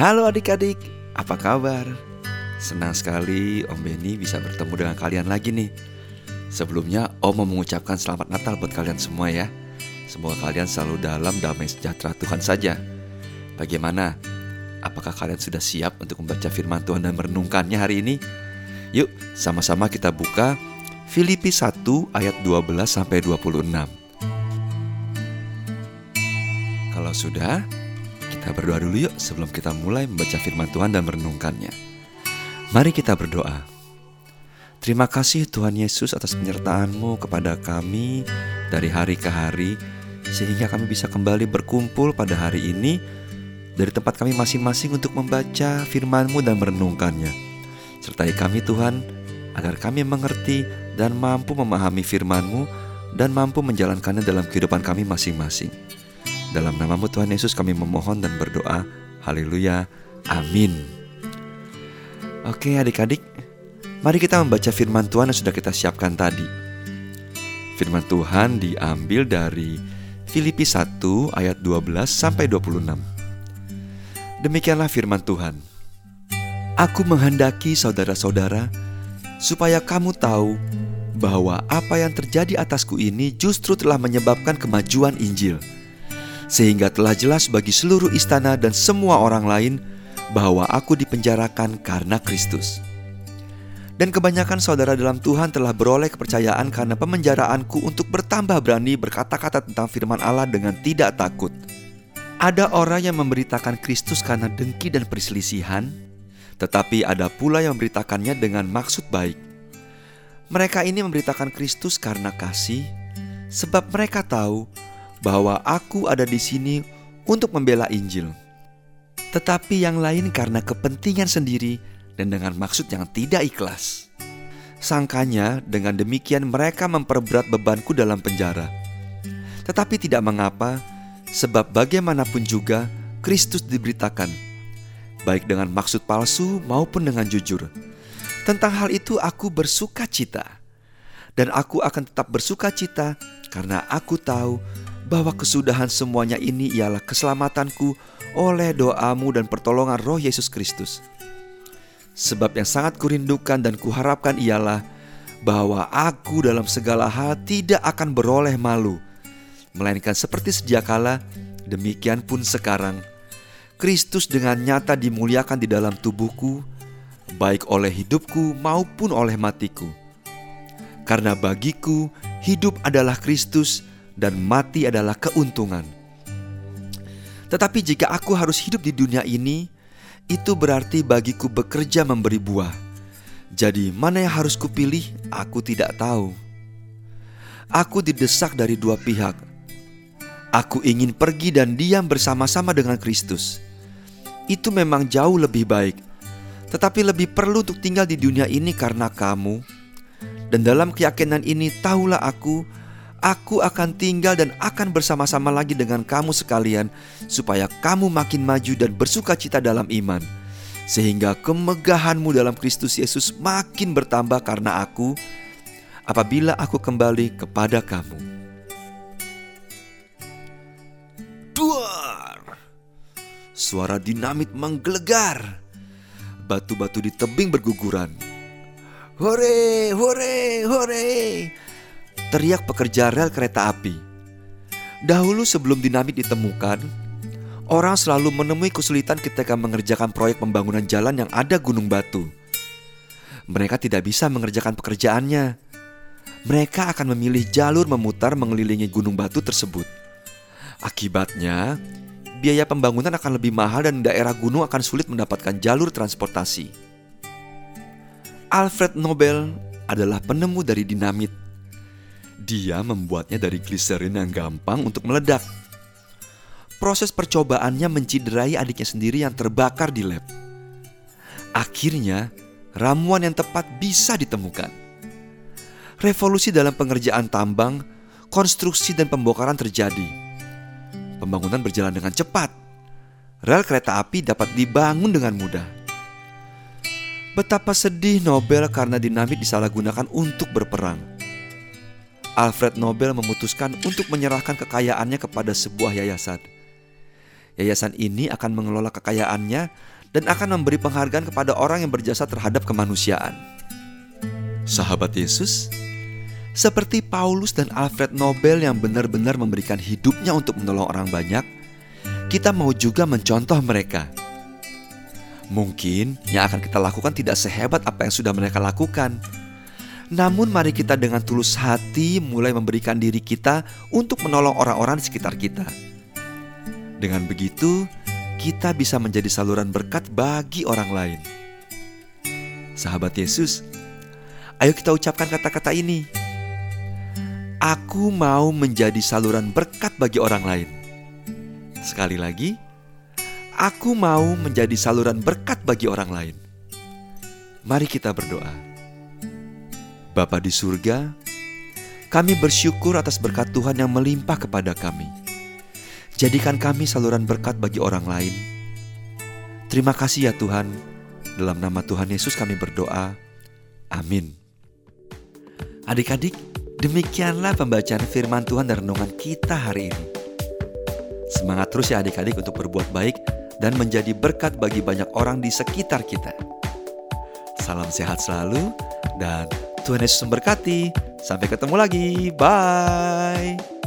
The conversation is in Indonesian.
Halo adik-adik, apa kabar? Senang sekali Om Benny bisa bertemu dengan kalian lagi nih Sebelumnya Om mau mengucapkan selamat Natal buat kalian semua ya Semoga kalian selalu dalam damai sejahtera Tuhan saja Bagaimana? Apakah kalian sudah siap untuk membaca firman Tuhan dan merenungkannya hari ini? Yuk sama-sama kita buka Filipi 1 ayat 12 sampai 26 Kalau sudah, kita berdoa dulu yuk sebelum kita mulai membaca firman Tuhan dan merenungkannya. Mari kita berdoa. Terima kasih Tuhan Yesus atas penyertaan-Mu kepada kami dari hari ke hari sehingga kami bisa kembali berkumpul pada hari ini dari tempat kami masing-masing untuk membaca firman-Mu dan merenungkannya. Sertai kami Tuhan agar kami mengerti dan mampu memahami firman-Mu dan mampu menjalankannya dalam kehidupan kami masing-masing. Dalam namamu Tuhan Yesus kami memohon dan berdoa. Haleluya. Amin. Oke adik-adik, mari kita membaca firman Tuhan yang sudah kita siapkan tadi. Firman Tuhan diambil dari Filipi 1 ayat 12 sampai 26. Demikianlah firman Tuhan. Aku menghendaki saudara-saudara supaya kamu tahu bahwa apa yang terjadi atasku ini justru telah menyebabkan kemajuan Injil sehingga telah jelas bagi seluruh istana dan semua orang lain bahwa aku dipenjarakan karena Kristus. Dan kebanyakan saudara dalam Tuhan telah beroleh kepercayaan karena pemenjaraanku untuk bertambah berani berkata-kata tentang firman Allah dengan tidak takut. Ada orang yang memberitakan Kristus karena dengki dan perselisihan, tetapi ada pula yang memberitakannya dengan maksud baik. Mereka ini memberitakan Kristus karena kasih, sebab mereka tahu bahwa aku ada di sini untuk membela Injil. Tetapi yang lain karena kepentingan sendiri dan dengan maksud yang tidak ikhlas. Sangkanya dengan demikian mereka memperberat bebanku dalam penjara. Tetapi tidak mengapa, sebab bagaimanapun juga Kristus diberitakan, baik dengan maksud palsu maupun dengan jujur. Tentang hal itu aku bersuka cita, dan aku akan tetap bersuka cita karena aku tahu bahwa kesudahan semuanya ini ialah keselamatanku oleh doamu dan pertolongan roh Yesus Kristus. Sebab yang sangat kurindukan dan kuharapkan ialah bahwa aku dalam segala hal tidak akan beroleh malu, melainkan seperti sedia kala, demikian pun sekarang. Kristus dengan nyata dimuliakan di dalam tubuhku, baik oleh hidupku maupun oleh matiku. Karena bagiku hidup adalah Kristus dan mati adalah keuntungan. Tetapi jika aku harus hidup di dunia ini, itu berarti bagiku bekerja memberi buah. Jadi, mana yang harus kupilih? Aku tidak tahu. Aku didesak dari dua pihak. Aku ingin pergi dan diam bersama-sama dengan Kristus. Itu memang jauh lebih baik, tetapi lebih perlu untuk tinggal di dunia ini karena kamu. Dan dalam keyakinan ini, tahulah aku Aku akan tinggal dan akan bersama-sama lagi dengan kamu sekalian, supaya kamu makin maju dan bersuka cita dalam iman, sehingga kemegahanmu dalam Kristus Yesus makin bertambah karena aku, apabila aku kembali kepada kamu. Duar! Suara dinamit menggelegar. Batu-batu di tebing berguguran. Hore, hore, hore! Teriak pekerja rel kereta api. Dahulu sebelum dinamit ditemukan, orang selalu menemui kesulitan ketika mengerjakan proyek pembangunan jalan yang ada gunung batu. Mereka tidak bisa mengerjakan pekerjaannya. Mereka akan memilih jalur memutar mengelilingi gunung batu tersebut. Akibatnya, biaya pembangunan akan lebih mahal dan daerah gunung akan sulit mendapatkan jalur transportasi. Alfred Nobel adalah penemu dari dinamit. Dia membuatnya dari gliserin yang gampang untuk meledak. Proses percobaannya menciderai adiknya sendiri yang terbakar di lab. Akhirnya, ramuan yang tepat bisa ditemukan. Revolusi dalam pengerjaan tambang, konstruksi dan pembongkaran terjadi. Pembangunan berjalan dengan cepat. Rel kereta api dapat dibangun dengan mudah. Betapa sedih Nobel karena dinamit disalahgunakan untuk berperang. Alfred Nobel memutuskan untuk menyerahkan kekayaannya kepada sebuah yayasan. Yayasan ini akan mengelola kekayaannya dan akan memberi penghargaan kepada orang yang berjasa terhadap kemanusiaan. Sahabat Yesus, seperti Paulus dan Alfred Nobel yang benar-benar memberikan hidupnya untuk menolong orang banyak, kita mau juga mencontoh mereka. Mungkin yang akan kita lakukan tidak sehebat apa yang sudah mereka lakukan. Namun mari kita dengan tulus hati mulai memberikan diri kita untuk menolong orang-orang di sekitar kita. Dengan begitu, kita bisa menjadi saluran berkat bagi orang lain. Sahabat Yesus, ayo kita ucapkan kata-kata ini. Aku mau menjadi saluran berkat bagi orang lain. Sekali lagi, aku mau menjadi saluran berkat bagi orang lain. Mari kita berdoa. Bapa di surga, kami bersyukur atas berkat Tuhan yang melimpah kepada kami. Jadikan kami saluran berkat bagi orang lain. Terima kasih ya Tuhan. Dalam nama Tuhan Yesus kami berdoa. Amin. Adik-adik, demikianlah pembacaan firman Tuhan dan renungan kita hari ini. Semangat terus ya adik-adik untuk berbuat baik dan menjadi berkat bagi banyak orang di sekitar kita. Salam sehat selalu dan Tuhan Yesus memberkati. Sampai ketemu lagi. Bye.